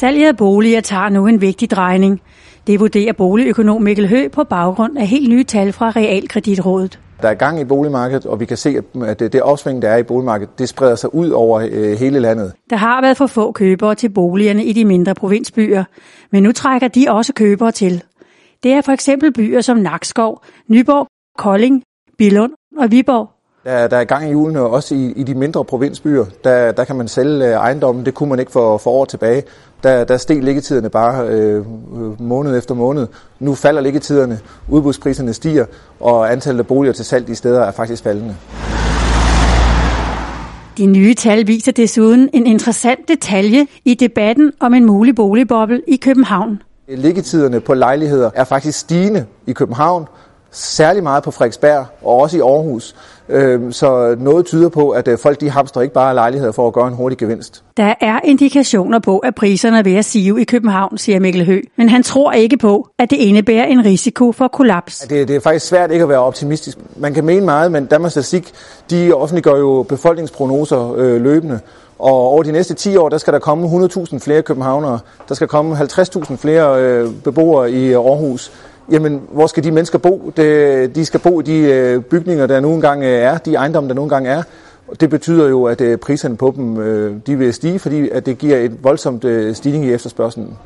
Salget af boliger tager nu en vigtig drejning. Det vurderer boligøkonom Mikkel Hø på baggrund af helt nye tal fra Realkreditrådet. Der er gang i boligmarkedet, og vi kan se, at det opsving, der er i boligmarkedet, det spreder sig ud over øh, hele landet. Der har været for få købere til boligerne i de mindre provinsbyer, men nu trækker de også købere til. Det er for eksempel byer som Nakskov, Nyborg, Kolding, Billund og Viborg. Der, der er gang i julen, og også i, i de mindre provinsbyer, der, der kan man sælge øh, ejendommen. Det kunne man ikke for, for år tilbage. Der, der steg liggetiderne bare øh, måned efter måned. Nu falder liggetiderne, udbudspriserne stiger, og antallet af boliger til salg de steder er faktisk faldende. De nye tal viser desuden en interessant detalje i debatten om en mulig boligboble i København. Liggetiderne på lejligheder er faktisk stigende i København, særlig meget på Frederiksberg og også i Aarhus. Øhm, så noget tyder på, at øh, folk de hamstrer ikke bare lejligheder for at gøre en hurtig gevinst. Der er indikationer på, at priserne er ved at sive i København, siger Mikkel Hø. Men han tror ikke på, at det indebærer en risiko for kollaps. Det, det er faktisk svært ikke at være optimistisk. Man kan mene meget, men Danmarks Statistik de offentliggør jo befolkningsprognoser øh, løbende. Og over de næste 10 år, der skal der komme 100.000 flere københavnere. Der skal komme 50.000 flere øh, beboere i Aarhus jamen hvor skal de mennesker bo? De, de skal bo i de øh, bygninger, der nogle gange øh, er, de ejendomme, der nogle gange er. Det betyder jo, at øh, priserne på dem øh, de vil stige, fordi at det giver et voldsomt øh, stigning i efterspørgselen.